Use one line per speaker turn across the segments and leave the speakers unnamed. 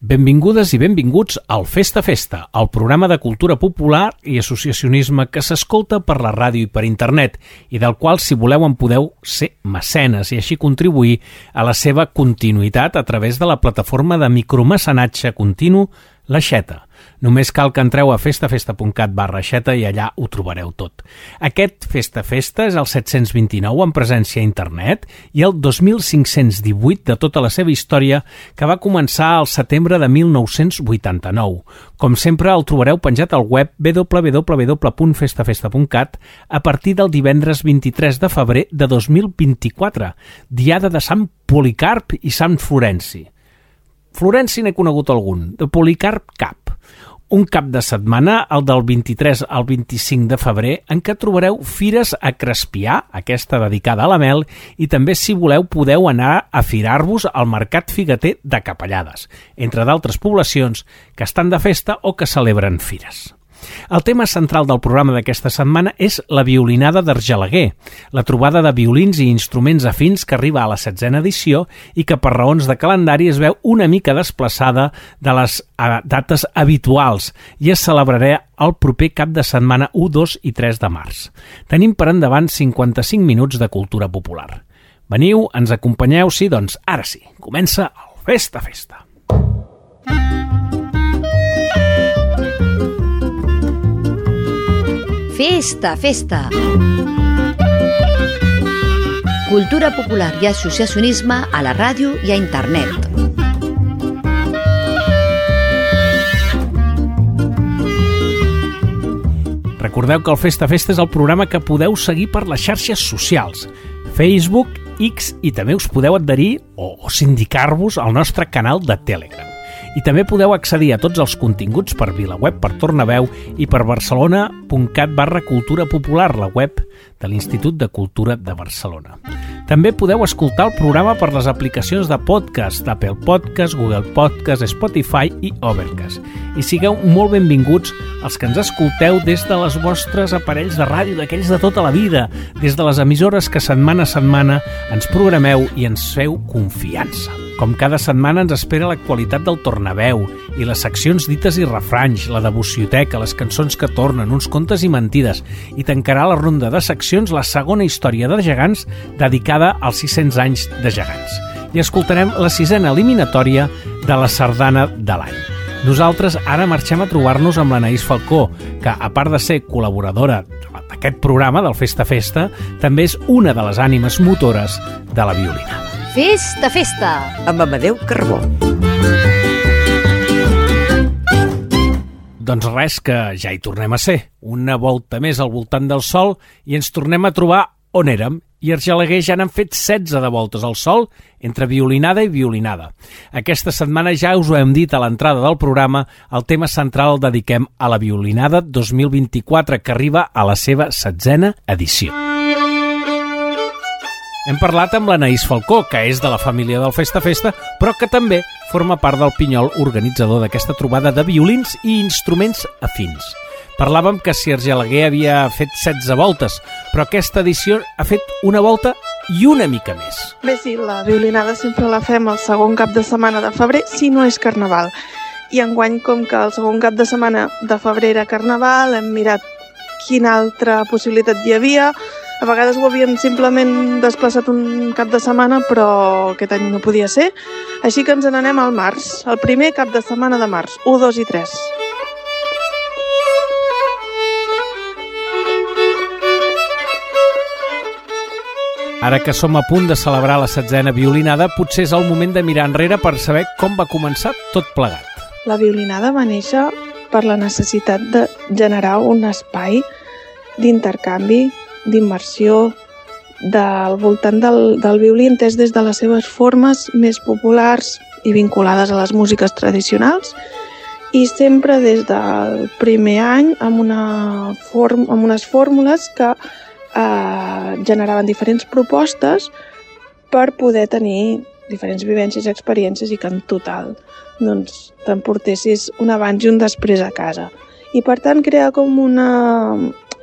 Benvingudes i benvinguts al Festa Festa, el programa de cultura popular i associacionisme que s'escolta per la ràdio i per internet i del qual, si voleu, en podeu ser mecenes i així contribuir a la seva continuïtat a través de la plataforma de micromecenatge continu La Xeta. Només cal que entreu a festafesta.cat barra xeta i allà ho trobareu tot. Aquest Festa Festa és el 729 en presència a internet i el 2518 de tota la seva història que va començar al setembre de 1989. Com sempre el trobareu penjat al web www.festafesta.cat a partir del divendres 23 de febrer de 2024, diada de Sant Policarp i Sant Florenci. Florenci n'he conegut algun, de Policarp cap un cap de setmana, el del 23 al 25 de febrer, en què trobareu fires a Crespià, aquesta dedicada a la mel, i també, si voleu, podeu anar a firar-vos al Mercat Figueter de Capellades, entre d'altres poblacions que estan de festa o que celebren fires. El tema central del programa d'aquesta setmana és la violinada d'Argelaguer, la trobada de violins i instruments afins que arriba a la setzena edició i que per raons de calendari es veu una mica desplaçada de les dates habituals i es celebrarà el proper cap de setmana 1, 2 i 3 de març. Tenim per endavant 55 minuts de cultura popular. Veniu, ens acompanyeu, sí, doncs ara sí, comença el Festa Festa.
Festa, festa! Cultura popular i associacionisme a la ràdio i a internet.
Recordeu que el Festa Festa és el programa que podeu seguir per les xarxes socials, Facebook, X i també us podeu adherir o sindicar-vos al nostre canal de Telegram i també podeu accedir a tots els continguts per VilaWeb, per Tornaveu i per barcelona.cat barra cultura popular, la web de l'Institut de Cultura de Barcelona. També podeu escoltar el programa per les aplicacions de podcast d'Apple Podcast, Google Podcast, Spotify i Overcast. I sigueu molt benvinguts els que ens escolteu des de les vostres aparells de ràdio, d'aquells de tota la vida, des de les emissores que setmana a setmana ens programeu i ens feu confiança. Com cada setmana ens espera l'actualitat del Tornaveu i les seccions dites i refranys, la devocioteca, les cançons que tornen, uns contes i mentides, i tancarà la ronda de seccions la segona història de gegants dedicada als 600 anys de gegants. I escoltarem la sisena eliminatòria de la sardana de l'any. Nosaltres ara marxem a trobar-nos amb l'Anaïs Falcó, que, a part de ser col·laboradora d'aquest programa, del Festa Festa, també és una de les ànimes motores de la violina.
Festa, festa!
Amb Amadeu Carbó.
Doncs res, que ja hi tornem a ser. Una volta més al voltant del Sol i ens tornem a trobar on érem. I Argelaguer ja n'han fet 16 de voltes al Sol entre violinada i violinada. Aquesta setmana ja us ho hem dit a l'entrada del programa, el tema central el dediquem a la violinada 2024 que arriba a la seva setzena edició. Hem parlat amb l'Anaïs Falcó, que és de la família del Festa Festa, però que també forma part del pinyol organitzador d'aquesta trobada de violins i instruments afins. Parlàvem que si Argelaguer havia fet 16 voltes, però aquesta edició ha fet una volta i una mica més.
Bé, sí, la violinada sempre la fem el segon cap de setmana de febrer, si no és carnaval. I enguany, com que el segon cap de setmana de febrer era carnaval, hem mirat quina altra possibilitat hi havia, a vegades ho havíem simplement desplaçat un cap de setmana, però aquest any no podia ser. Així que ens n'anem al març, el primer cap de setmana de març, 1, 2 i 3.
Ara que som a punt de celebrar la setzena violinada, potser és el moment de mirar enrere per saber com va començar tot plegat.
La violinada va néixer per la necessitat de generar un espai d'intercanvi d'immersió del voltant del, del violí entès des de les seves formes més populars i vinculades a les músiques tradicionals i sempre des del primer any amb, una form, amb unes fórmules que eh, generaven diferents propostes per poder tenir diferents vivències i experiències i que en total doncs, t'emportessis un abans i un després a casa. I per tant crear com una,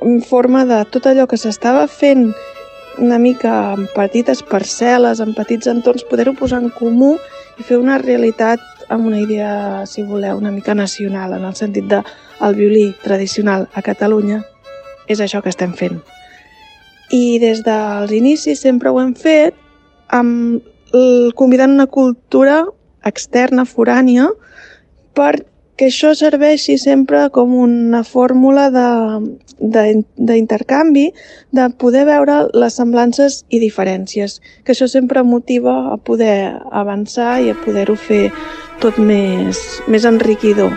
en forma de tot allò que s'estava fent una mica en petites parcel·les, en petits entorns, poder-ho posar en comú i fer una realitat amb una idea, si voleu, una mica nacional, en el sentit de el violí tradicional a Catalunya és això que estem fent. I des dels inicis sempre ho hem fet amb, convidant una cultura externa, forània, perquè això serveixi sempre com una fórmula d'intercanvi, de, de, de poder veure les semblances i diferències, que això sempre motiva a poder avançar i a poder-ho fer tot més, més enriquidor.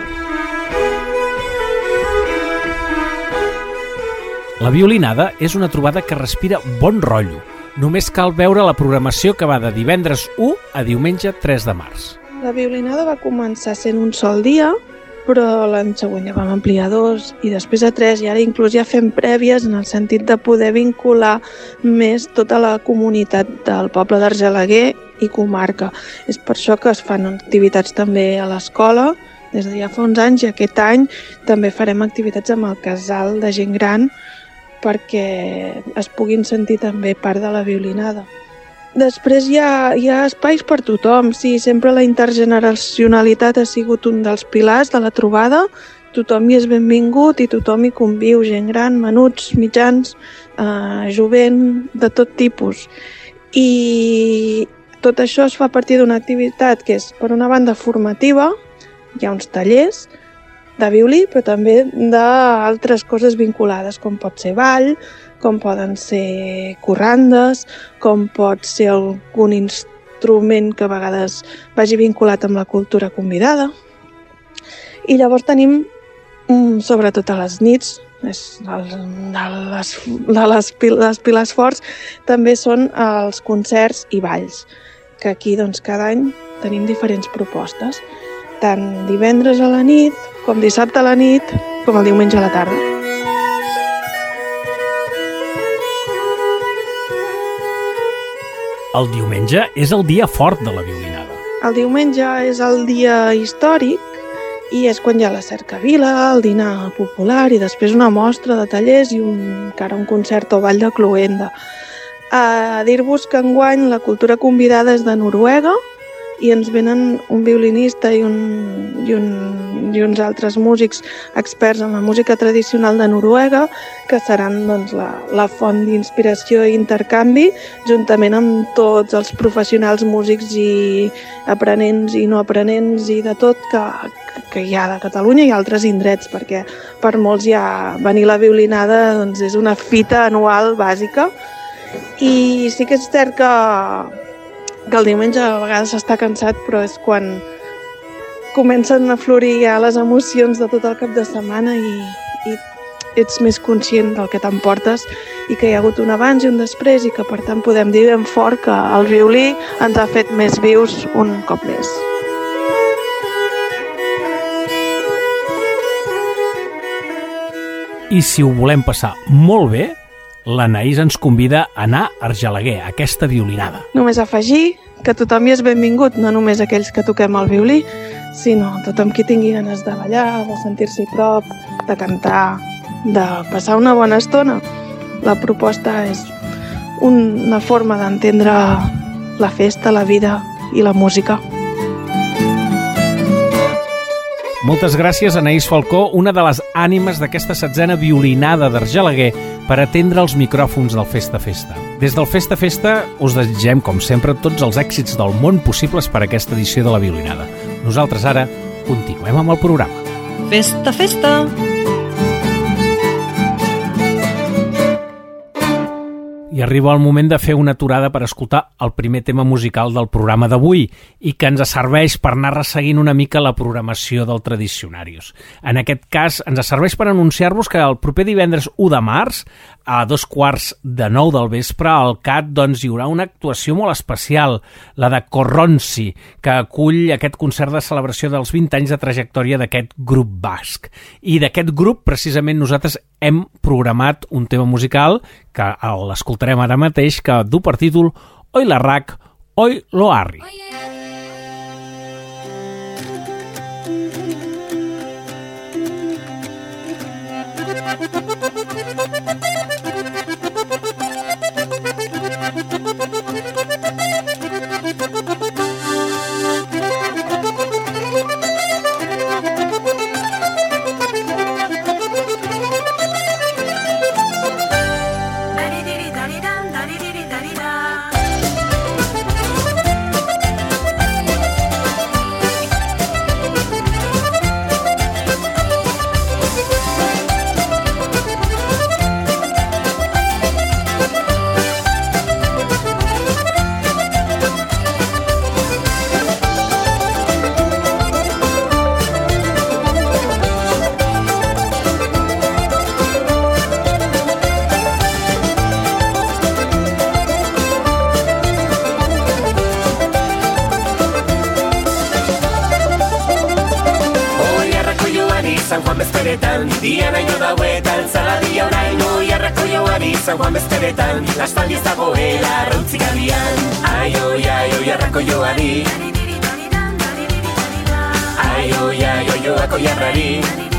La violinada és una trobada que respira bon rotllo. Només cal veure la programació que va de divendres 1 a diumenge 3 de març.
La violinada va començar sent un sol dia, però l'any següent ja vam ampliar dos i després a tres i ara inclús ja fem prèvies en el sentit de poder vincular més tota la comunitat del poble d'Argelaguer i comarca. És per això que es fan activitats també a l'escola des de ja fa uns anys i aquest any també farem activitats amb el casal de gent gran perquè es puguin sentir també part de la violinada. Després hi ha, hi ha espais per tothom, sí, sempre la intergeneracionalitat ha sigut un dels pilars de la trobada, tothom hi és benvingut i tothom hi conviu, gent gran, menuts, mitjans, eh, jovent, de tot tipus. I tot això es fa a partir d'una activitat que és, per una banda, formativa, hi ha uns tallers, de violí, però també d'altres coses vinculades, com pot ser ball, com poden ser corrandes, com pot ser algun instrument que a vegades vagi vinculat amb la cultura convidada. I llavors tenim, mm, sobretot a les nits, és el, de, les, de les, les pilars forts, també són els concerts i balls, que aquí doncs, cada any tenim diferents propostes tant divendres a la nit, com dissabte a la nit, com el diumenge a la tarda.
El diumenge és el dia fort de la violinada.
El diumenge és el dia històric i és quan hi ha la cercavila, el dinar popular i després una mostra de tallers i un, encara un concert o ball de cluenda. A dir-vos que enguany la cultura convidada és de Noruega, i ens venen un violinista i, un, i, un, i uns altres músics experts en la música tradicional de Noruega que seran doncs, la, la font d'inspiració i intercanvi juntament amb tots els professionals músics i aprenents i no aprenents i de tot que, que hi ha de Catalunya i altres indrets perquè per molts ja venir la violinada doncs, és una fita anual bàsica. I sí que és cert que que el diumenge a vegades està cansat, però és quan comencen a florir ja les emocions de tot el cap de setmana i, i ets més conscient del que t'emportes i que hi ha hagut un abans i un després i que per tant podem dir ben fort que el violí ens ha fet més vius un cop més.
I si ho volem passar molt bé, l'Anaïs ens convida a anar a Argelaguer, a aquesta violinada.
Només afegir que tothom hi és benvingut, no només aquells que toquem el violí, sinó tothom qui tingui ganes de ballar, de sentir-s'hi prop, de cantar, de passar una bona estona. La proposta és una forma d'entendre la festa, la vida i la música.
Moltes gràcies, Anaïs Falcó, una de les ànimes d'aquesta setzena violinada d'Argelaguer per atendre els micròfons del Festa Festa. Des del Festa Festa us desitgem, com sempre, tots els èxits del món possibles per a aquesta edició de la violinada. Nosaltres ara continuem amb el programa.
Festa, festa!
I arriba el moment de fer una aturada per escoltar el primer tema musical del programa d'avui i que ens serveix per anar resseguint una mica la programació del Tradicionarius. En aquest cas, ens serveix per anunciar-vos que el proper divendres 1 de març, a dos quarts de nou del vespre, al CAT doncs, hi haurà una actuació molt especial, la de Corronsi, que acull aquest concert de celebració dels 20 anys de trajectòria d'aquest grup basc. I d'aquest grup, precisament, nosaltres hem programat un tema musical que l'escoltarem ara mateix que du per títol Oi la RAC, Oi lo Arri.
San bezperetan Dia nahi no dauetan, zala dia orain Oi arrako jau abizan joan bezperetan Lastaldi ez dagoela, rautzik abian Ai, oi, ai, oi arrako jau Ai, oi, ai, oi, oi, oi, oi, oi,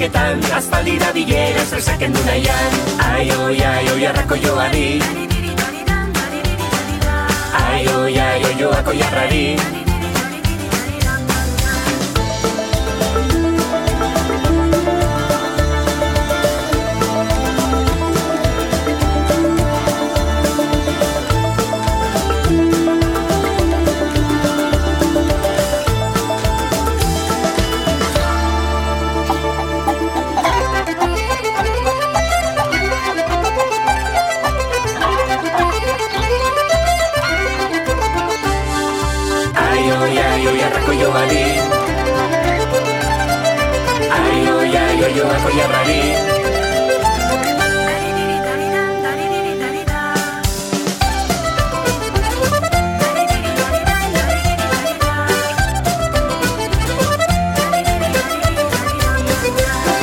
zaketan, aspaldi da bilera zerzaken du nahian. Ai, oi, ai, oi, arrako joari. Ai, oi, ai, oi, joako jarrari. Ai, oi, ai, oi, joako jarrari.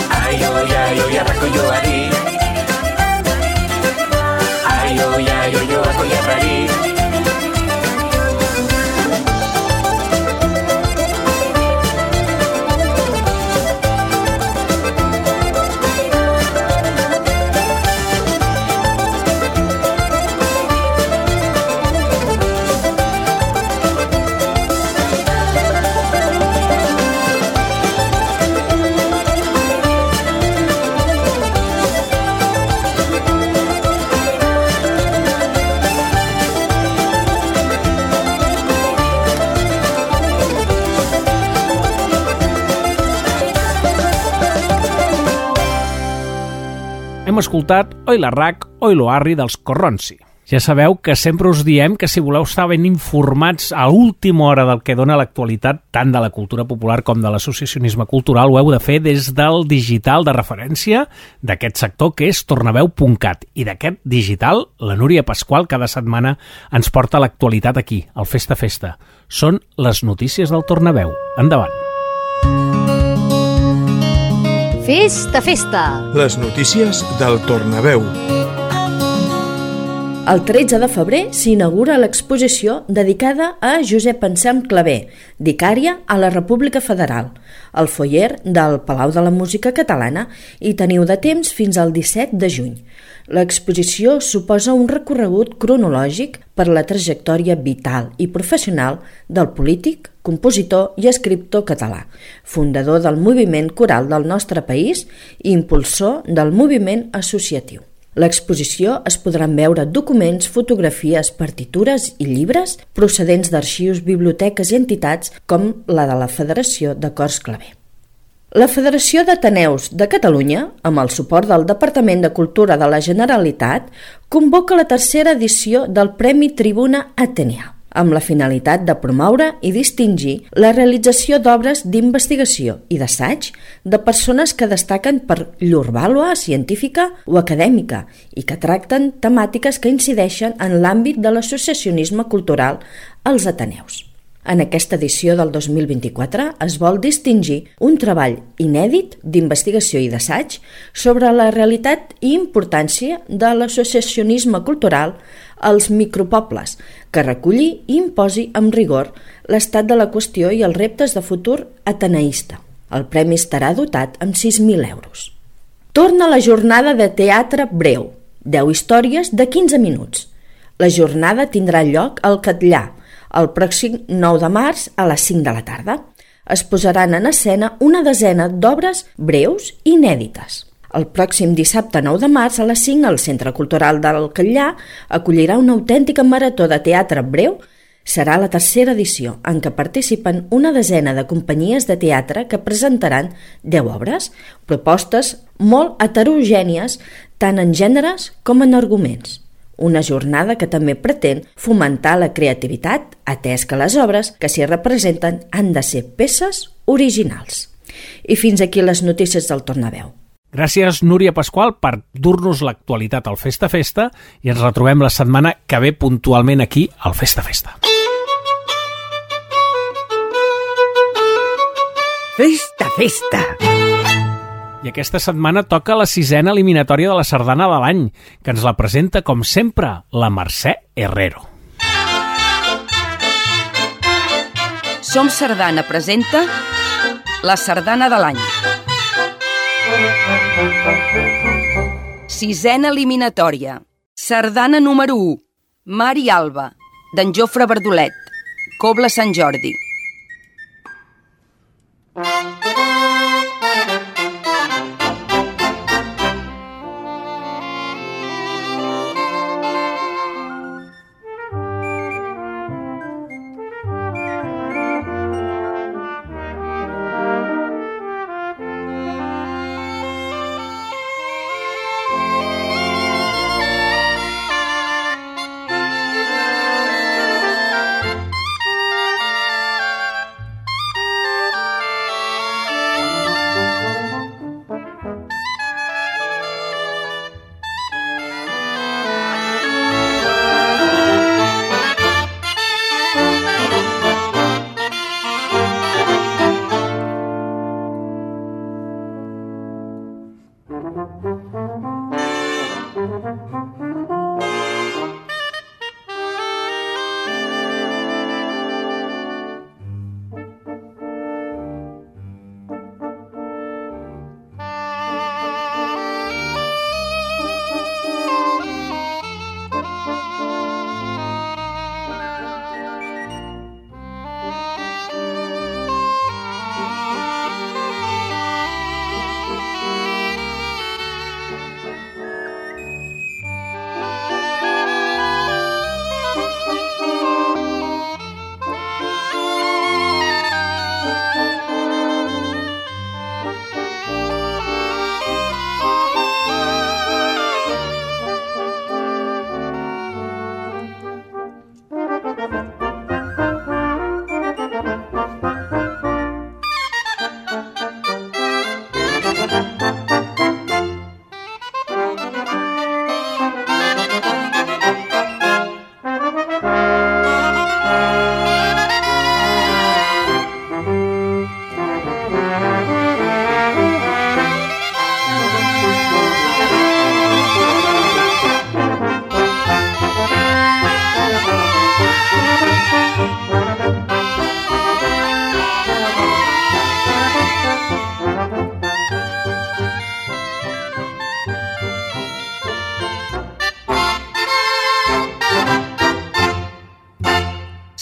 Ay, oy, ay, oy, arraco yo.
Hem escoltat Oi la Rac, Oi lo Arri dels Corronsi. Ja sabeu que sempre us diem que si voleu estar ben informats a última hora del que dona l'actualitat tant de la cultura popular com de l'associacionisme cultural ho heu de fer des del digital de referència d'aquest sector que és tornaveu.cat i d'aquest digital la Núria Pasqual cada setmana ens porta l'actualitat aquí, al Festa Festa. Són les notícies del Tornaveu. Endavant.
Festa, festa!
Les notícies del Tornaveu.
El 13 de febrer s'inaugura l'exposició dedicada a Josep Anselm Clavé, vicària a la República Federal, al foyer del Palau de la Música Catalana i teniu de temps fins al 17 de juny. L'exposició suposa un recorregut cronològic per la trajectòria vital i professional del polític, compositor i escriptor català, fundador del moviment coral del nostre país i impulsor del moviment associatiu. L'exposició es podran veure documents, fotografies, partitures i llibres procedents d'arxius, biblioteques i entitats com la de la Federació de Cors Claver. La Federació d'Ateneus de Catalunya, amb el suport del Departament de Cultura de la Generalitat, convoca la tercera edició del Premi Tribuna Atenea, amb la finalitat de promoure i distingir la realització d'obres d'investigació i d'assaig de persones que destaquen per llur vàlua científica o acadèmica i que tracten temàtiques que incideixen en l'àmbit de l'associacionisme cultural als Ateneus. En aquesta edició del 2024 es vol distingir un treball inèdit d'investigació i d'assaig sobre la realitat i importància de l'associacionisme cultural als micropobles, que reculli i imposi amb rigor l'estat de la qüestió i els reptes de futur ateneïsta. El premi estarà dotat amb 6.000 euros. Torna la jornada de teatre breu, 10 històries de 15 minuts. La jornada tindrà lloc al Catllà, el pròxim 9 de març a les 5 de la tarda. Es posaran en escena una desena d'obres breus i inèdites. El pròxim dissabte 9 de març a les 5 el Centre Cultural del Catllà acollirà una autèntica marató de teatre breu Serà la tercera edició en què participen una desena de companyies de teatre que presentaran 10 obres, propostes molt heterogènies tant en gèneres com en arguments. Una jornada que també pretén fomentar la creativitat, atès que les obres que s'hi representen han de ser peces originals. I fins aquí les notícies del Tornaveu.
Gràcies, Núria Pasqual, per dur-nos l'actualitat al Festa Festa i ens retrobem la setmana que ve puntualment aquí al Festa Festa.
Festa, festa!
I aquesta setmana toca la sisena eliminatòria de la sardana de l'any, que ens la presenta, com sempre, la Mercè Herrero.
Som Sardana presenta la sardana de l'any. Sisena eliminatòria. Sardana número 1. Mari Alba, d'en Jofre Verdolet. Cobla Sant Jordi.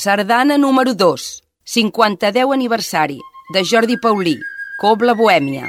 Sardana número 2, 50 aniversari, de Jordi Paulí, Cobla Bohèmia.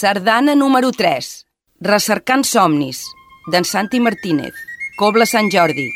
Sardana número 3. Recercant somnis, d'en Santi Martínez. Cobla Sant Jordi.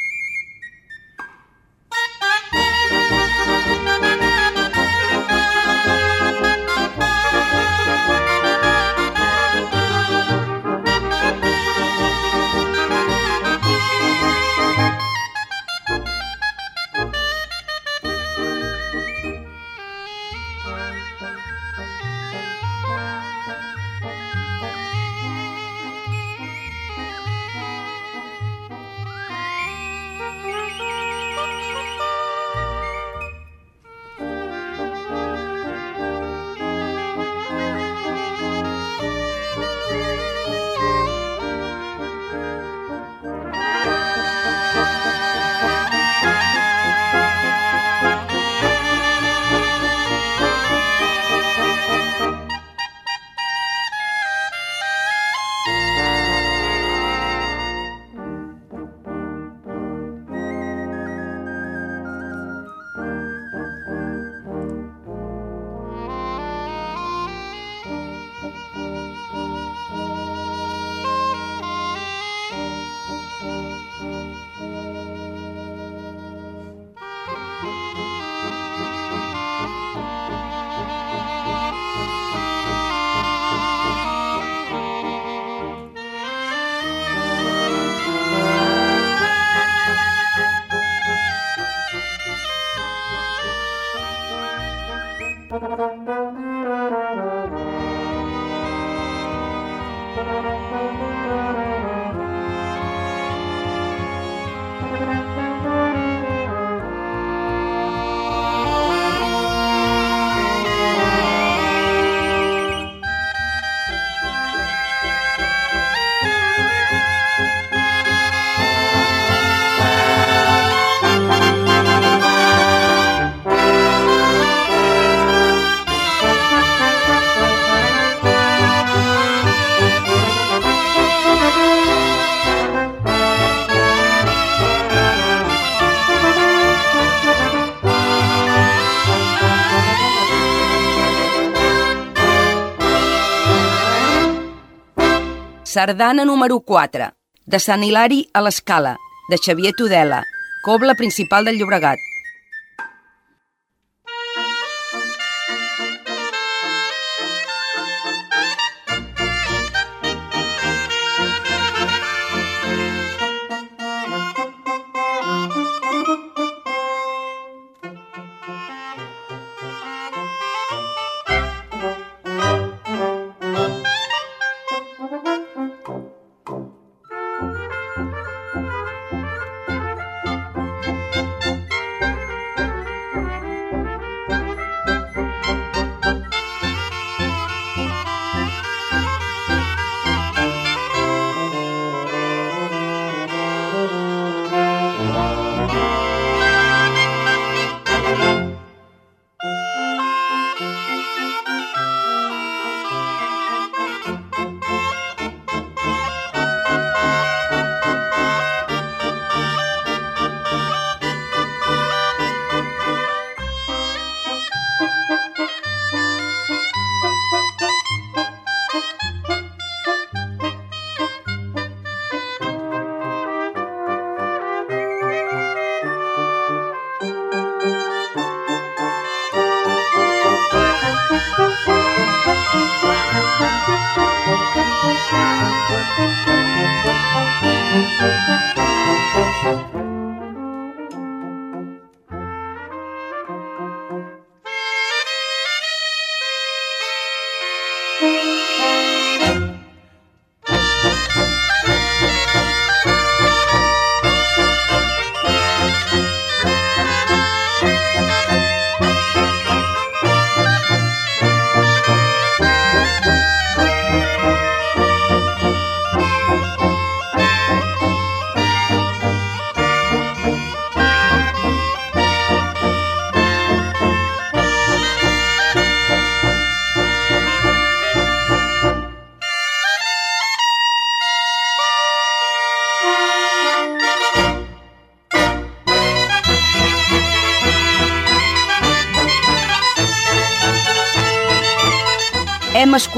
Sardana número 4, de Sant Hilari a l'Escala, de Xavier Tudela, cobla principal del Llobregat.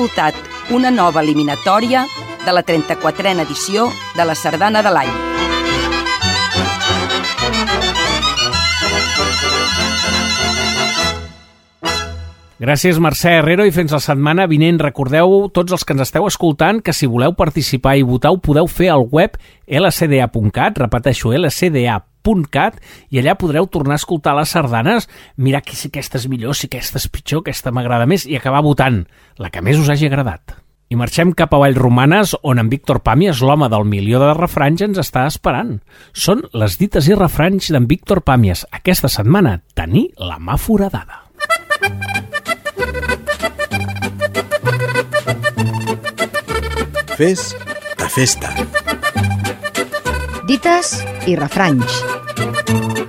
Escoltat una nova eliminatòria de la 34a edició de la Sardana de l'any.
Gràcies, Mercè Herrero, i fins la setmana vinent. Recordeu, tots els que ens esteu escoltant, que si voleu participar i votar ho podeu fer al web lcda.cat, repeteixo, lcda.cat, i allà podreu tornar a escoltar les sardanes, mirar que si aquesta és millor, si aquesta és pitjor, aquesta m'agrada més, i acabar votant la que més us hagi agradat. I marxem cap a Vallromanes, on en Víctor Pàmies, l'home del milió de refranys, ens està esperant. Són les dites i refranys d'en Víctor Pàmies. Aquesta setmana, tenir la mà foradada.
Fes ta festa.
Dites i refranys.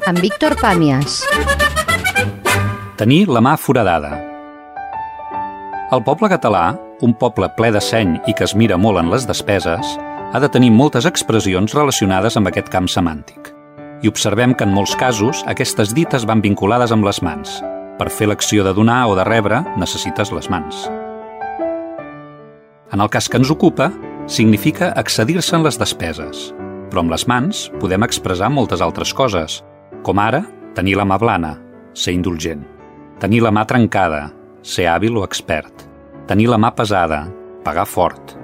Amb Víctor Pàmies.
Tenir la mà foradada. El poble català, un poble ple de seny i que es mira molt en les despeses, ha de tenir moltes expressions relacionades amb aquest camp semàntic. I observem que en molts casos aquestes dites van vinculades amb les mans. Per fer l'acció de donar o de rebre necessites les mans. En el cas que ens ocupa, significa excedir-se en les despeses, però amb les mans podem expressar moltes altres coses, com ara tenir la mà blana, ser indulgent, tenir la mà trencada, ser hàbil o expert, tenir la mà pesada, pagar fort,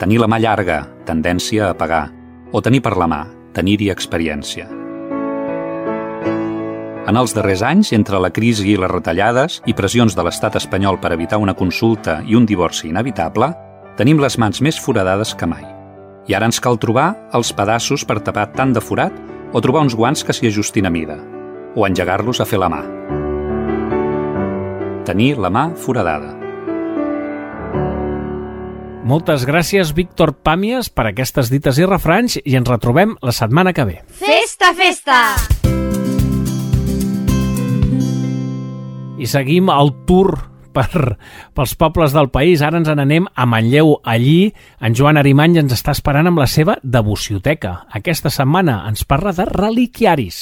tenir la mà llarga, tendència a pagar, o tenir per la mà, tenir-hi experiència. En els darrers anys, entre la crisi i les retallades i pressions de l'estat espanyol per evitar una consulta i un divorci inevitable, tenim les mans més foradades que mai. I ara ens cal trobar els pedaços per tapar tant de forat o trobar uns guants que s'hi ajustin a mida, o engegar-los a fer la mà. Tenir la mà foradada.
Moltes gràcies, Víctor Pàmies, per aquestes dites i refranys i ens retrobem la setmana que ve.
Festa, festa!
I seguim el tour per, pels pobles del país. Ara ens n'anem a Manlleu. Allí, en Joan Arimany ens està esperant amb la seva devocioteca. Aquesta setmana ens parla de reliquiaris.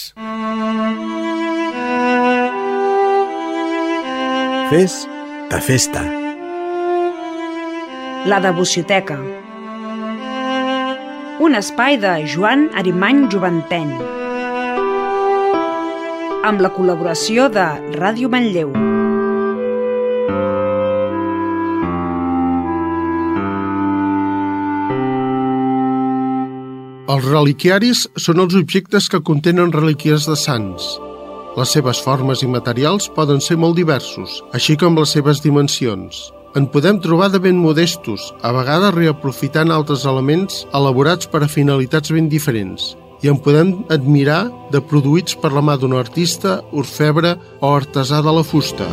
Fes ta festa.
La devocioteca. Un espai de Joan Arimany Joventeny. Amb la col·laboració de Ràdio Manlleu.
Els reliquiaris són els objectes que contenen relíquies de sants. Les seves formes i materials poden ser molt diversos, així com les seves dimensions. En podem trobar de ben modestos, a vegades reaprofitant altres elements elaborats per a finalitats ben diferents, i en podem admirar de produïts per la mà d'un artista, orfebre o artesà de la fusta.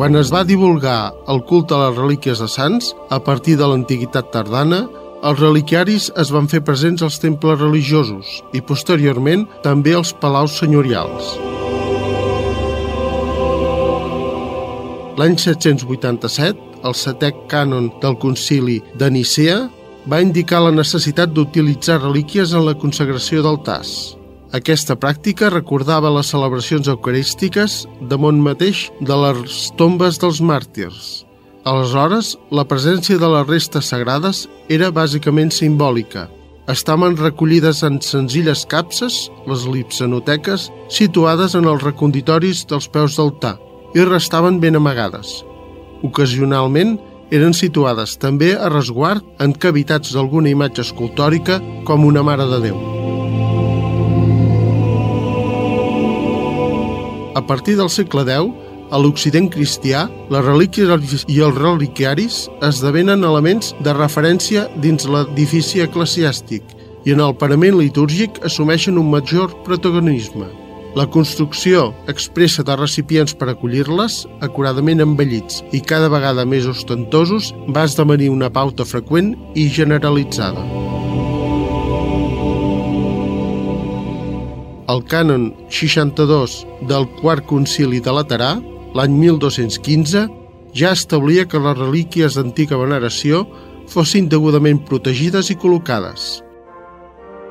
Quan es va divulgar el culte a les relíquies de sants, a partir de l'antiguitat tardana, els reliquiaris es van fer presents als temples religiosos i, posteriorment, també als palaus senyorials. L'any 787, el setè cànon del concili de Nicea va indicar la necessitat d'utilitzar relíquies en la consagració d'altars. Aquesta pràctica recordava les celebracions eucarístiques damunt mateix de les tombes dels màrtirs. Aleshores, la presència de les restes sagrades era bàsicament simbòlica. Estaven recollides en senzilles capses, les lipsanoteques, situades en els reconditoris dels peus d'altar, i restaven ben amagades. Ocasionalment, eren situades també a resguard en cavitats d'alguna imatge escultòrica com una Mare de Déu. A partir del segle X, a l'Occident cristià, les relíquies i els reliquiaris esdevenen elements de referència dins l'edifici eclesiàstic i en el parament litúrgic assumeixen un major protagonisme. La construcció expressa de recipients per acollir-les, acuradament embellits i cada vegada més ostentosos, va esdevenir una pauta freqüent i generalitzada. El cànon 62 del Quart Concili de Laterà, l'any 1215, ja establia que les relíquies d'antiga veneració fossin degudament protegides i col·locades.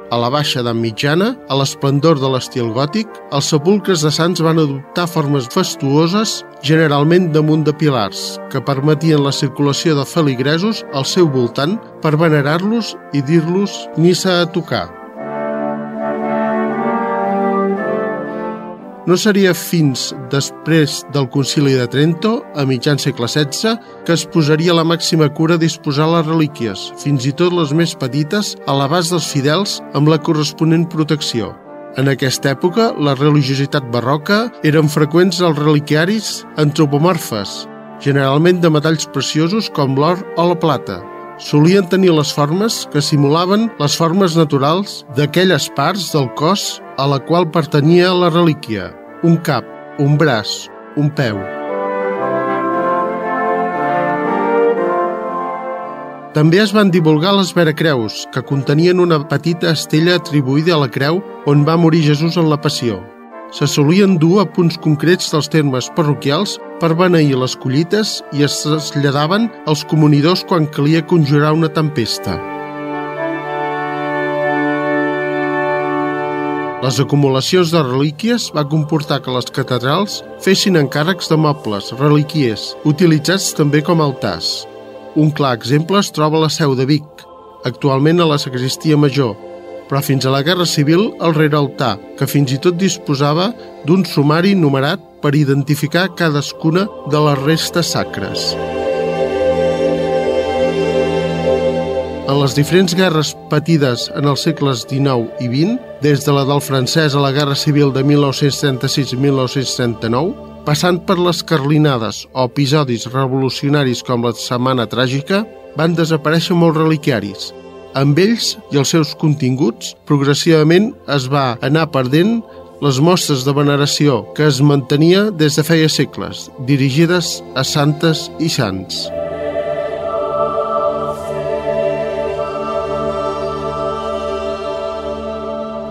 A la baixa edat mitjana, a l'esplendor de l'estil gòtic, els sepulcres de sants van adoptar formes fastuoses, generalment damunt de pilars, que permetien la circulació de feligresos al seu voltant per venerar-los i dir-los missa a tocar. No seria fins després del concili de Trento, a mitjan segle XVI, que es posaria la màxima cura a disposar les relíquies, fins i tot les més petites, a l'abast dels fidels amb la corresponent protecció. En aquesta època, la religiositat barroca eren freqüents els reliquiaris antropomorfes, generalment de metalls preciosos com l'or o la plata. Solien tenir les formes que simulaven les formes naturals d'aquelles parts del cos a la qual pertanyia la relíquia, un cap, un braç, un peu. També es van divulgar les veracreus, que contenien una petita estella atribuïda a la creu on va morir Jesús en la passió. Se solien dur a punts concrets dels termes parroquials per beneir les collites i es traslladaven als comunidors quan calia conjurar una tempesta. Les acumulacions de relíquies va comportar que les catedrals fessin encàrrecs de mobles, reliquies, utilitzats també com altars. Un clar exemple es troba a la seu de Vic, actualment a la sacristia major, però fins a la Guerra Civil el reraltar, que fins i tot disposava d'un sumari numerat per identificar cadascuna de les restes sacres. En les diferents guerres patides en els segles XIX i XX, des de la del francès a la Guerra Civil de 1936-1939, passant per les carlinades o episodis revolucionaris com la Setmana Tràgica, van desaparèixer molts reliquiaris. Amb ells i els seus continguts, progressivament es va anar perdent les mostres de veneració que es mantenia des de feia segles, dirigides a santes i sants.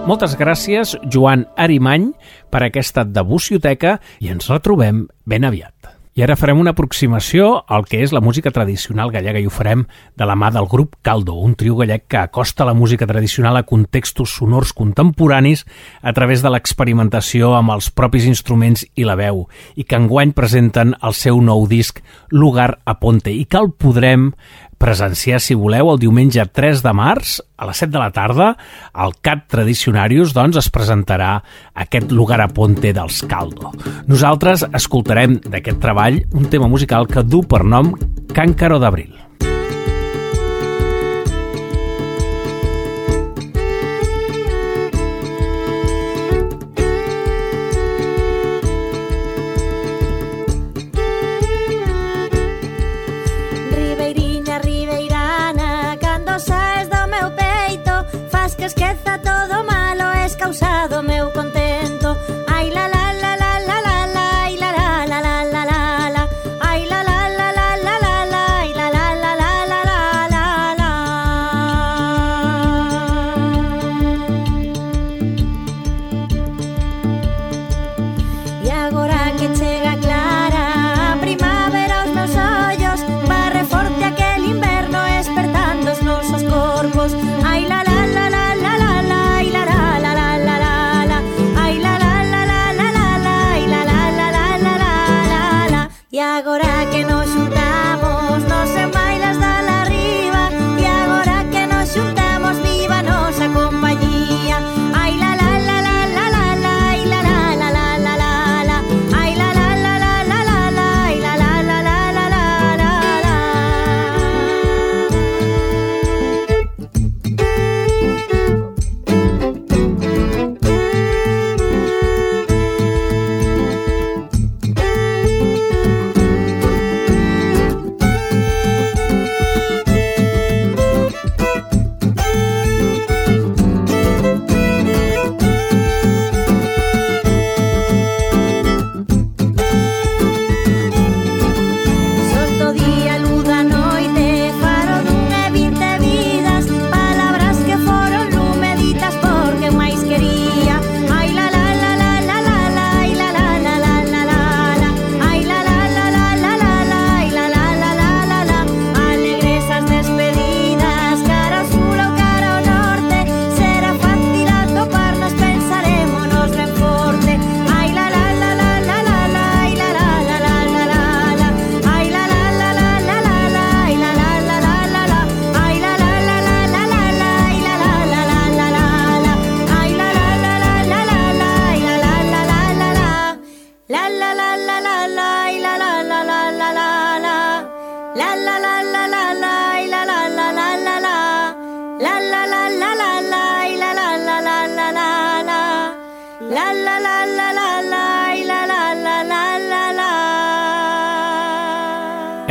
Moltes gràcies, Joan Arimany, per aquesta debucioteca i ens retrobem ben aviat. I ara farem una aproximació al que és la música tradicional gallega i ho farem de la mà del grup Caldo, un trio gallec que acosta la música tradicional a contextos sonors contemporanis a través de l'experimentació amb els propis instruments i la veu i que enguany presenten el seu nou disc Lugar a Ponte i que el podrem presenciar, si voleu, el diumenge 3 de març a les 7 de la tarda al CAT Tradicionarius doncs, es presentarà aquest lugar a ponte dels Caldo. Nosaltres escoltarem d'aquest treball un tema musical que du per nom Càncaro d'Abril.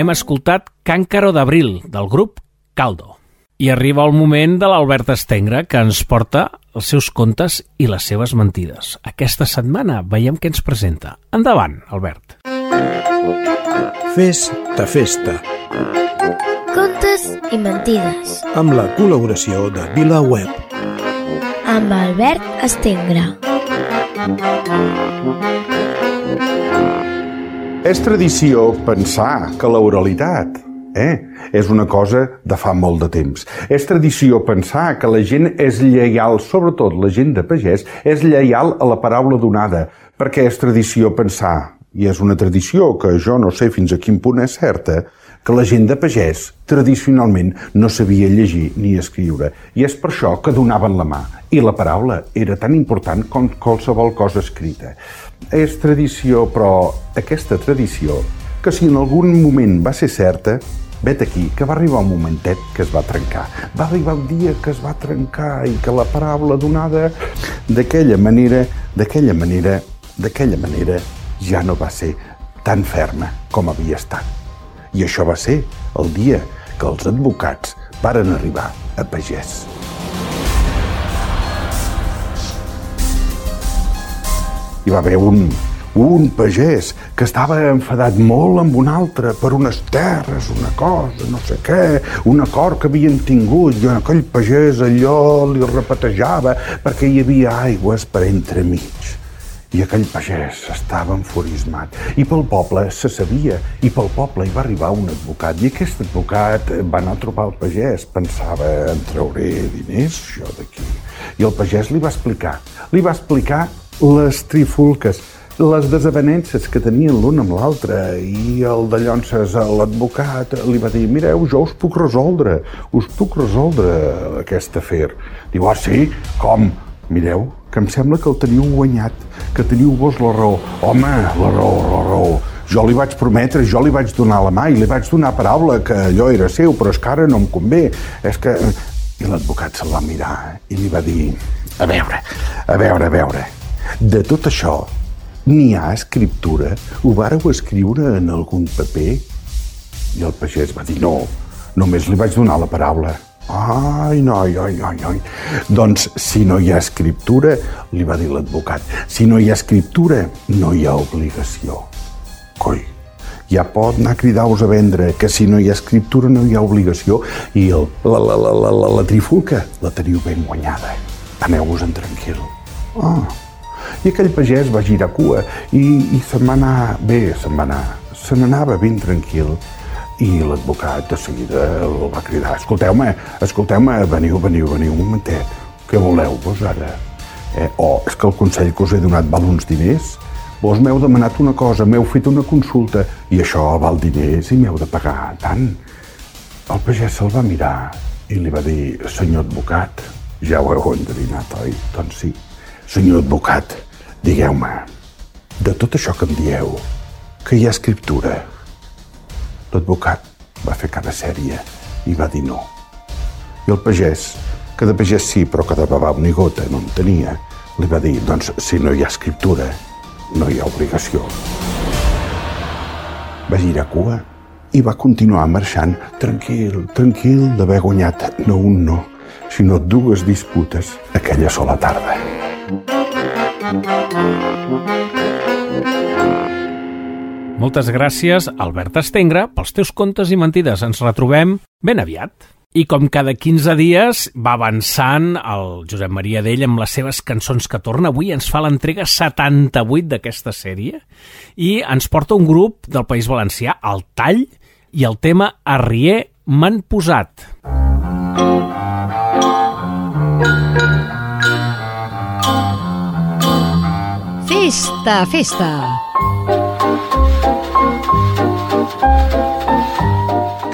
Hem escoltat Càncaro d'Abril, del grup Caldo. I arriba el moment de l'Albert Estengre, que ens porta els seus contes i les seves mentides. Aquesta setmana veiem què ens presenta. Endavant, Albert.
Fes ta festa,
Contes i mentides
amb la col·laboració de VilaWeb.
amb Albert Estengre.
És tradició pensar que l'oralitat eh, és una cosa de fa molt de temps. És tradició pensar que la gent és lleial, sobretot la gent de pagès, és lleial a la paraula donada, perquè és tradició pensar, i és una tradició que jo no sé fins a quin punt és certa, que la gent de pagès tradicionalment no sabia llegir ni escriure. I és per això que donaven la mà. I la paraula era tan important com qualsevol cosa escrita. És tradició, però aquesta tradició, que si en algun moment va ser certa, vet aquí que va arribar un momentet que es va trencar. Va arribar el dia que es va trencar i que la paraula donada d'aquella manera, d'aquella manera, d'aquella manera, ja no va ser tan ferma com havia estat. I això va ser el dia que els advocats varen arribar a Pagès. Hi va haver un, un pagès que estava enfadat molt amb un altre per unes terres, una cosa, no sé què, un acord que havien tingut i aquell pagès allò li repetejava perquè hi havia aigües per entremig. I aquell pagès estava enfurismat. I pel poble se sabia, i pel poble hi va arribar un advocat. I aquest advocat va anar a trobar el pagès. Pensava, en trauré diners, jo d'aquí. I el pagès li va explicar. Li va explicar les trifulques, les desavenences que tenien l'un amb l'altre i el de llonces l'advocat li va dir mireu, jo us puc resoldre us puc resoldre aquest afer diu, ah sí? Com? Mireu, que em sembla que el teniu guanyat que teniu vos la raó home, la raó, la raó jo li vaig prometre, jo li vaig donar la mà i li vaig donar paraula que allò era seu, però és que ara no em convé. És que... I l'advocat se'l va mirar i li va dir a veure, a veure, a veure, de tot això n'hi ha escriptura? Ho vàreu escriure en algun paper? I el pagès va dir no, només li vaig donar la paraula. Ai, noi, ai, ai, ai. Doncs si no hi ha escriptura, li va dir l'advocat, si no hi ha escriptura, no hi ha obligació. Coi, ja pot anar a cridar-vos a vendre que si no hi ha escriptura no hi ha obligació i el, la, la, la, la, la, la trifulca la teniu ben guanyada. Aneu-vos-en tranquil. Ah, i aquell pagès va girar cua i, i se'n va anar bé, se'n va anar. Se n'anava ben tranquil i l'advocat de seguida el va cridar escolteu-me, escolteu-me, veniu, veniu, veniu un momentet, què voleu vos ara? Eh? O és que el consell que us he donat val uns diners? Vos m'heu demanat una cosa, m'heu fet una consulta i això val diners i m'heu de pagar tant. El pagès se'l va mirar i li va dir, senyor advocat, ja ho heu endevinat, oi? Doncs sí. Senyor advocat, digueu-me, de tot això que em dieu, que hi ha escriptura. L'advocat va fer cara sèria i va dir no. I el pagès, que de pagès sí, però que de babau ni gota no en tenia, li va dir, doncs, si no hi ha escriptura, no hi ha obligació. Va girar cua i va continuar marxant tranquil, tranquil d'haver guanyat no un no, sinó dues disputes aquella sola tarda.
Moltes gràcies, Albert Estengre, pels teus contes i mentides. Ens retrobem ben aviat. I com cada 15 dies va avançant el Josep Maria d'ell amb les seves cançons que torna. Avui ens fa l'entrega 78 d'aquesta sèrie i ens porta un grup del País Valencià, el Tall, i el tema Arrier m'han posat.
Festa, festa!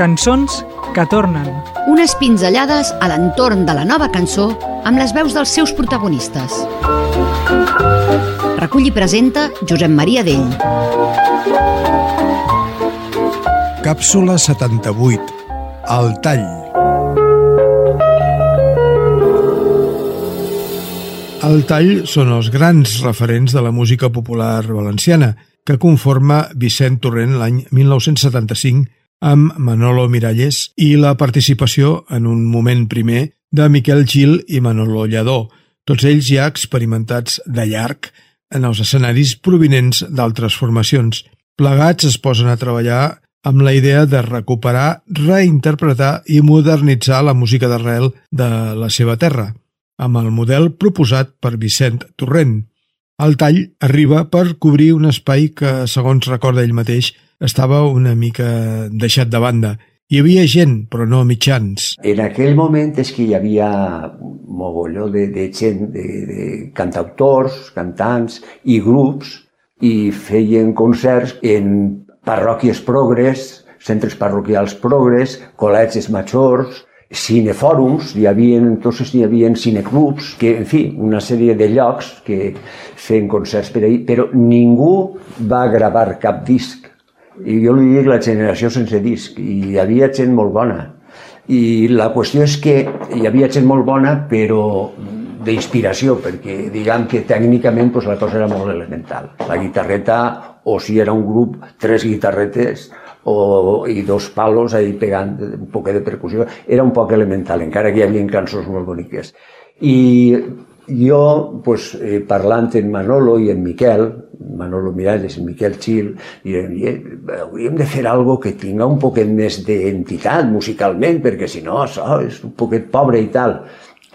Cançons que tornen.
Unes pinzellades a l'entorn de la nova cançó amb les veus dels seus protagonistes. Recull i presenta Josep Maria Dell.
Càpsula 78. El tall. El tall són els grans referents de la música popular valenciana, que conforma Vicent Torrent l'any 1975 amb Manolo Miralles i la participació en un moment primer de Miquel Gil i Manolo Lledó, tots ells ja experimentats de llarg en els escenaris provinents d'altres formacions. Plegats es posen a treballar amb la idea de recuperar, reinterpretar i modernitzar la música d'arrel de la seva terra, amb el model proposat per Vicent Torrent. El tall arriba per cobrir un espai que, segons recorda ell mateix, estava una mica deixat de banda. Hi havia gent, però no mitjans.
En aquell moment és que hi havia mogolló de, de gent, de, de cantautors, cantants i grups, i feien concerts en parròquies progres, centres parroquials progres, col·legis majors, cinefòrums, hi havia, entonces hi havia cineclubs, que, en fi, una sèrie de llocs que feien concerts per ahir, però ningú va gravar cap disc. I jo li dic la generació sense disc, i hi havia gent molt bona. I la qüestió és que hi havia gent molt bona, però d'inspiració, perquè diguem que tècnicament pues, la cosa era molt elemental. La guitarreta, o si era un grup, tres guitarretes o, i dos palos ahí pegant un poc de percussió, era un poc elemental, encara que hi havia cançons molt boniques. I jo, pues, eh, parlant amb Manolo i en Miquel, Manolo Miralles i Miquel Xil, diem, hauríem de fer algo que tinga un poquet més d'entitat musicalment, perquè si no, això és un poquet pobre i tal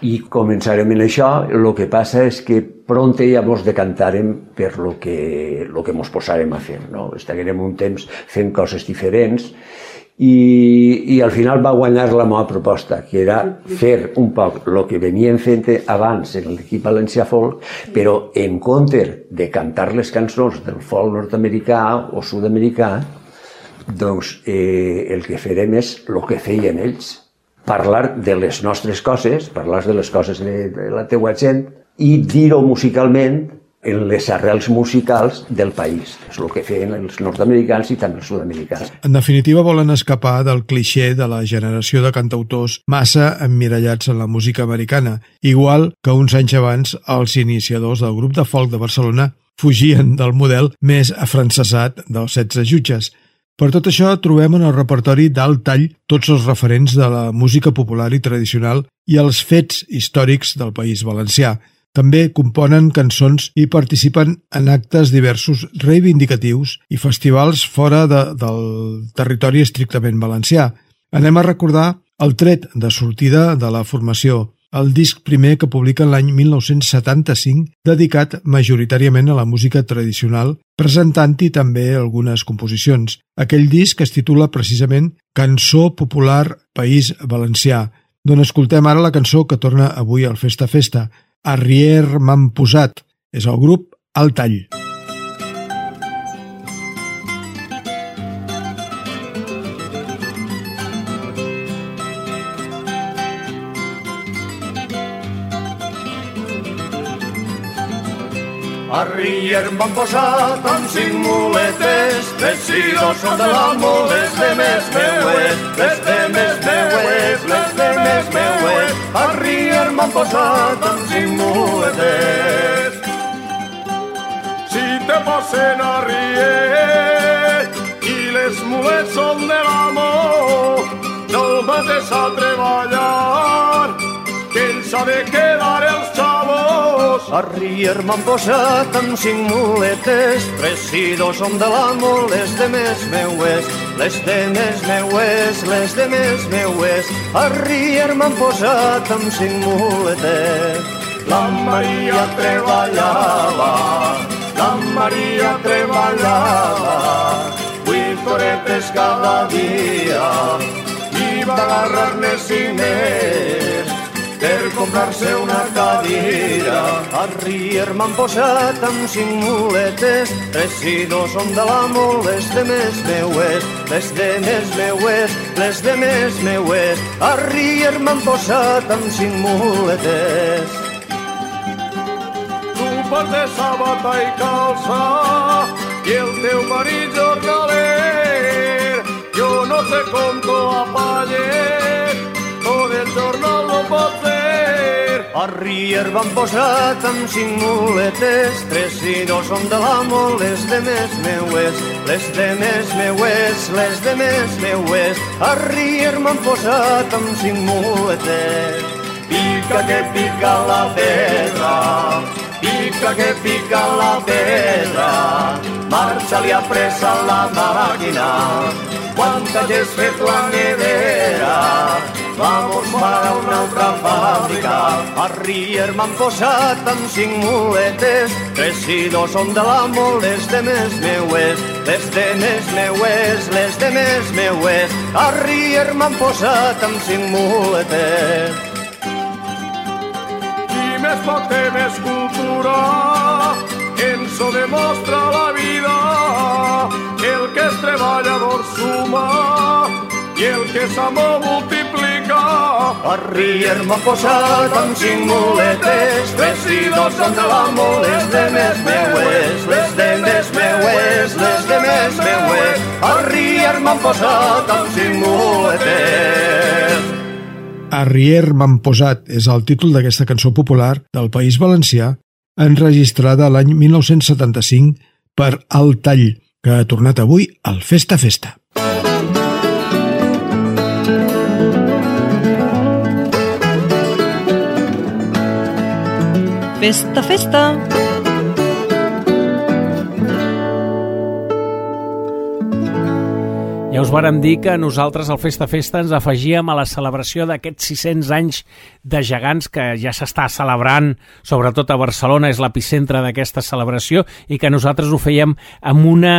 i començarem en això. El que passa és que pront ja mos decantarem per lo que, lo que mos posarem a fer. No? Estaguerem un temps fent coses diferents i, i al final va guanyar la meva proposta, que era fer un poc el que venien fent abans en l'equip valencià folk, però en compte de cantar les cançons del folk nord-americà o sud-americà, doncs eh, el que farem és el que feien ells, parlar de les nostres coses, parlar de les coses de, de la teua gent i dir-ho musicalment en les arrels musicals del país. És el que feien els nord-americans i també els sud-americans.
En definitiva, volen escapar del cliché de la generació de cantautors massa emmirallats en la música americana, igual que uns anys abans els iniciadors del grup de folk de Barcelona fugien del model més afrancesat dels 16 jutges. Per tot això, trobem en el repertori d'alt tall tots els referents de la música popular i tradicional i els fets històrics del País Valencià. També componen cançons i participen en actes diversos reivindicatius i festivals fora de, del territori estrictament valencià. Anem a recordar el tret de sortida de la formació el disc primer que publiquen l'any 1975, dedicat majoritàriament a la música tradicional, presentant-hi també algunes composicions. Aquell disc es titula precisament Cançó Popular País Valencià, d'on escoltem ara la cançó que torna avui al Festa Festa, Arrier m'han posat. És el grup El Tall.
Rier m'han posat amb cinc muletes, les i dos són de l'amo, les de més meues, les de més meues, les de més meues. A Rier m'han posat amb cinc muletes. Si te posen a Rier i les mulets són de l'amo, no mates a treballar, que ells ha de quedar els xavos.
A Rier m'han posat amb cinc muletes, tres i dos som de l'amo, les de més meues, les de més meues, les de més meues. A Rier m'han posat amb cinc muletes.
La Maria treballava, la Maria treballava, vuit horetes cada dia, i va agarrar-ne cinc més, per comprar-se una cadira.
A Rier m'han posat amb cinc muletes, tres i dos som de l'amo, les de més meues, les de més meues, les de més meues. A Rier m'han posat amb cinc muletes.
Tu portes sabata i calça i el teu marit jornaler.
A Rier van posat amb cinc muletes, tres i dos són de l'amo, les de més meues, les de més meues, les de més meues. A Rier m'han posat amb cinc muletes. Pica que pica la pedra, pica que pica la pedra, marxa-li apressa la màquina, quanta que has fet la nevera, Vamos para una altra fàbrica. A Rier m'han posat amb cinc muletes, tres i dos són de l'amo, les de més meues, les de més meues, les de més meues. A Rier m'han posat amb cinc muletes.
Qui més pot té més cultura, ens ho demostra la vida. El que és treballador suma i el que s'amo multiplica.
A Rier m'ha posat amb cinc muletes, tres i dos són de l'amo, les de més meues, les de més meues, les de més meues. A Rier m'han posat amb cinc muletes.
Arrier m'han posat és el títol d'aquesta cançó popular del País Valencià enregistrada l'any 1975 per El Tall, que ha tornat avui al Festa Festa.
Festa, festa!
Ja us vàrem dir que nosaltres al Festa Festa ens afegíem a la celebració d'aquests 600 anys de gegants que ja s'està celebrant, sobretot a Barcelona, és l'epicentre d'aquesta celebració, i que nosaltres ho fèiem amb una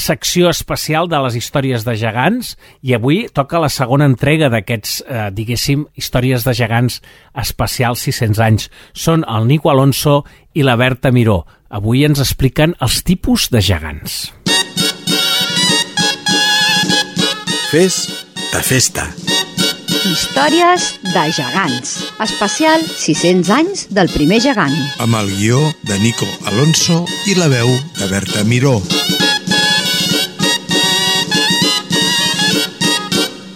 secció especial de les històries de gegants i avui toca la segona entrega d'aquests, eh, diguéssim, històries de gegants especials 600 anys. Són el Nico Alonso i la Berta Miró. Avui ens expliquen els tipus de gegants.
Festa Festa.
Històries de gegants. Especial 600 anys del primer gegant.
Amb el guió de Nico Alonso i la veu de Berta Miró.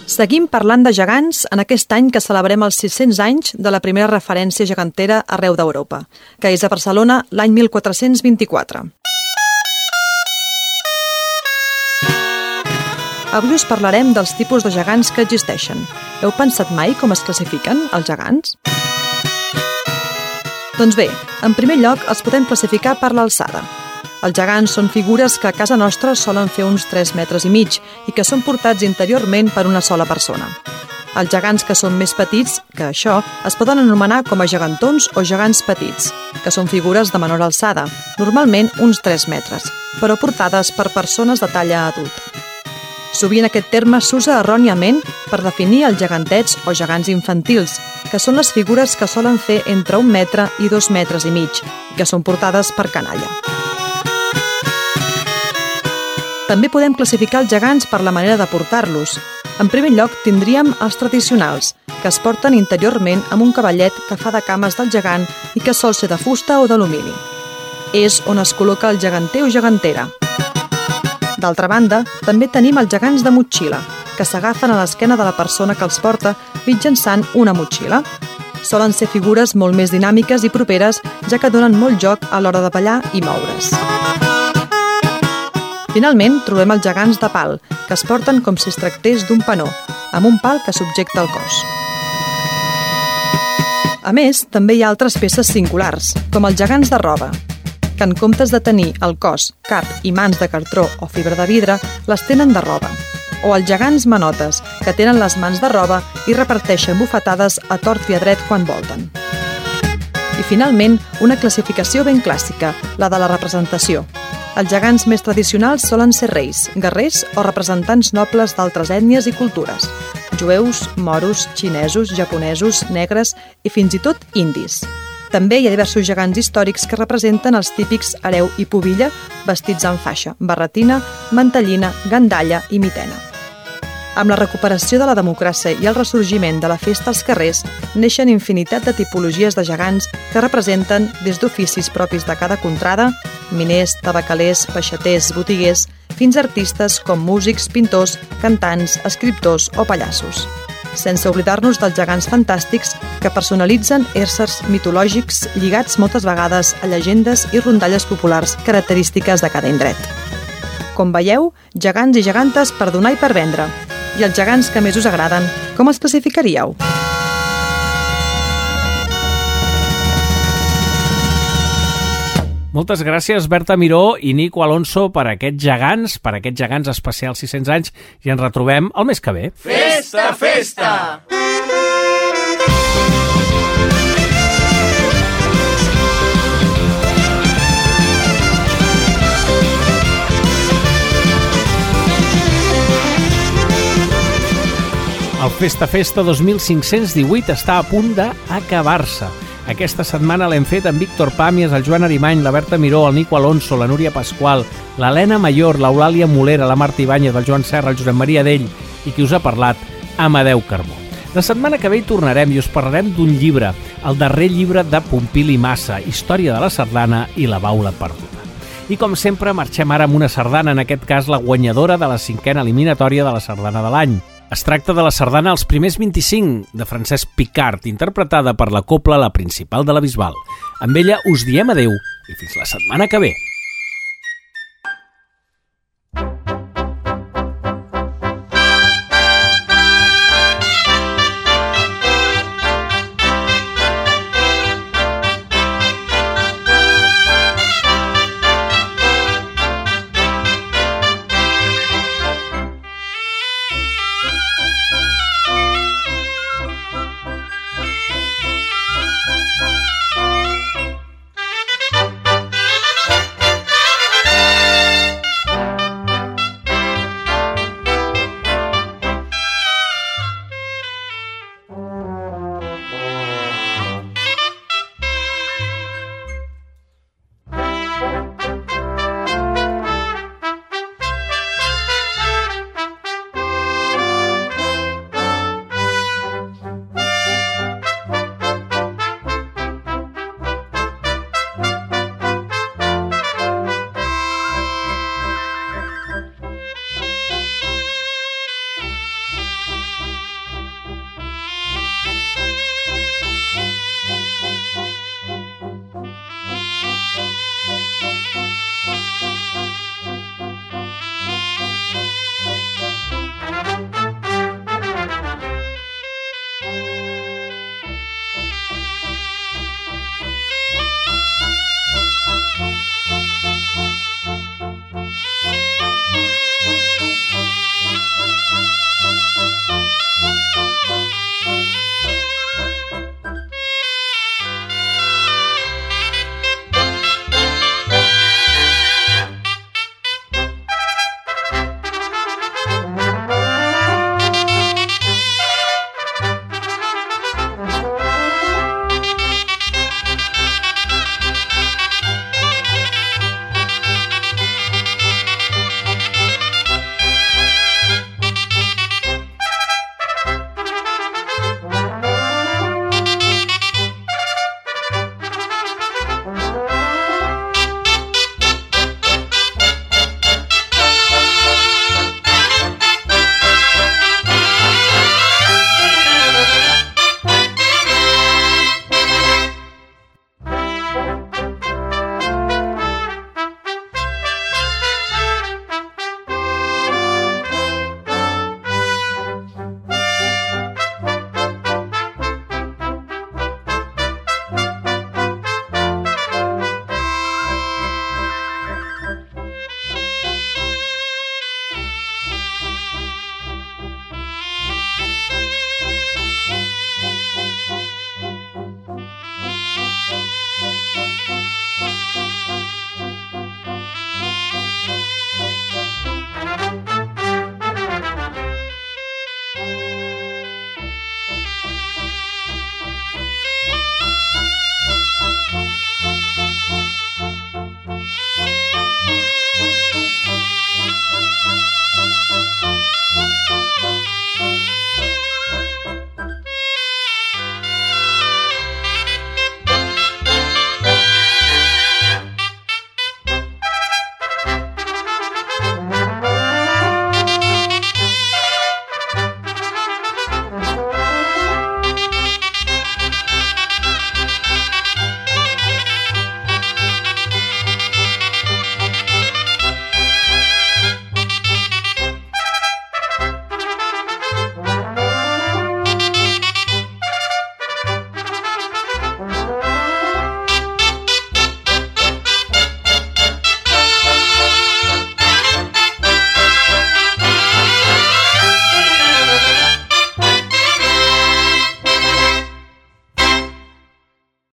Seguim parlant de gegants en aquest any que celebrem els 600 anys de la primera referència gegantera arreu d'Europa, que és a Barcelona l'any 1424. Avui us parlarem dels tipus de gegants que existeixen. Heu pensat mai com es classifiquen els gegants? Doncs bé, en primer lloc els podem classificar per l'alçada. Els gegants són figures que a casa nostra solen fer uns 3 metres i mig i que són portats interiorment per una sola persona. Els gegants que són més petits que això es poden anomenar com a gegantons o gegants petits, que són figures de menor alçada, normalment uns 3 metres, però portades per persones de talla adulta. Sovint aquest terme s'usa erròniament per definir els gegantets o gegants infantils, que són les figures que solen fer entre un metre i dos metres i mig, i que són portades per canalla. També podem classificar els gegants per la manera de portar-los. En primer lloc tindríem els tradicionals, que es porten interiorment amb un cavallet que fa de cames del gegant i que sol ser de fusta o d'alumini. És on es col·loca el geganter o gegantera. D'altra banda, també tenim els gegants de motxilla, que s'agafen a l'esquena de la persona que els porta mitjançant una motxilla. Solen ser figures molt més dinàmiques i properes, ja que donen molt joc a l'hora de ballar i moure's. Finalment, trobem els gegants de pal, que es porten com si es tractés d'un panó, amb un pal que subjecta el cos. A més, també hi ha altres peces singulars, com els gegants de roba, que en comptes de tenir el cos, cap i mans de cartró o fibra de vidre, les tenen de roba. O els gegants manotes, que tenen les mans de roba i reparteixen bufetades a tort i a dret quan volten. I finalment, una classificació ben clàssica, la de la representació. Els gegants més tradicionals solen ser reis, guerrers o representants nobles d'altres ètnies i cultures. Jueus, moros, xinesos, japonesos, negres i fins i tot indis. També hi ha diversos gegants històrics que representen els típics hereu i pubilla vestits amb faixa, barretina, mantellina, gandalla i mitena. Amb la recuperació de la democràcia i el ressorgiment de la festa als carrers, neixen infinitat de tipologies de gegants que representen des d'oficis propis de cada contrada, miners, tabacalers, peixaters, botiguers, fins a artistes com músics, pintors, cantants, escriptors o pallassos. Sense oblidar-nos dels gegants fantàstics que personalitzen éssers mitològics lligats moltes vegades a llegendes i rondalles populars característiques de cada indret. Com veieu, gegants i gegantes per donar i per vendre. I els gegants que més us agraden, com els classificaríeu?
Moltes gràcies, Berta Miró i Nico Alonso, per aquests gegants, per aquests gegants especials 600 anys, i ens retrobem el mes que ve.
Festa, festa!
El Festa Festa 2518 està a punt d'acabar-se. Aquesta setmana l'hem fet amb Víctor Pàmies, el Joan Arimany, la Berta Miró, el Nico Alonso, la Núria Pasqual, l'Helena Mayor, l'Eulàlia Molera, la Marta Ibáñez, el Joan Serra, el Josep Maria Dell i qui us ha parlat, Amadeu Carbó. La setmana que ve hi tornarem i us parlarem d'un llibre, el darrer llibre de Pompili Massa, Història de la Sardana i la Baula Perduda. I com sempre, marxem ara amb una sardana, en aquest cas la guanyadora de la cinquena eliminatòria de la sardana de l'any. Es tracta de la sardana Els primers 25, de Francesc Picard, interpretada per la copla La Principal de la Bisbal. Amb ella us diem adeu i fins la setmana que ve.